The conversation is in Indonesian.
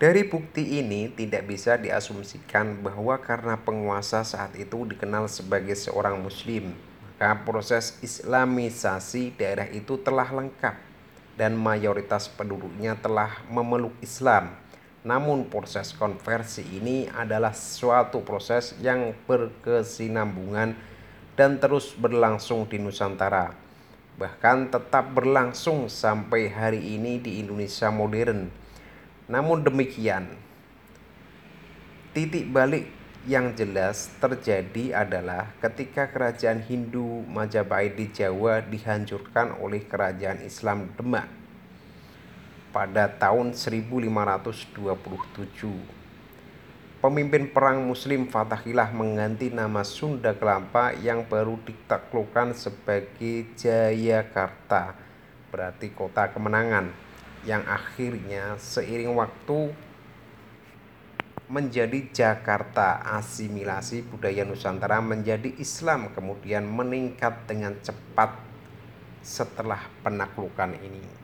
Dari bukti ini tidak bisa diasumsikan bahwa karena penguasa saat itu dikenal sebagai seorang muslim, maka proses islamisasi daerah itu telah lengkap dan mayoritas penduduknya telah memeluk Islam. Namun proses konversi ini adalah suatu proses yang berkesinambungan dan terus berlangsung di Nusantara. Bahkan tetap berlangsung sampai hari ini di Indonesia modern namun demikian, titik balik yang jelas terjadi adalah ketika kerajaan Hindu Majapahit di Jawa dihancurkan oleh kerajaan Islam Demak pada tahun 1527. Pemimpin perang muslim Fatahillah mengganti nama Sunda Kelapa yang baru ditaklukkan sebagai Jayakarta, berarti kota kemenangan yang akhirnya seiring waktu menjadi Jakarta asimilasi budaya Nusantara menjadi Islam kemudian meningkat dengan cepat setelah penaklukan ini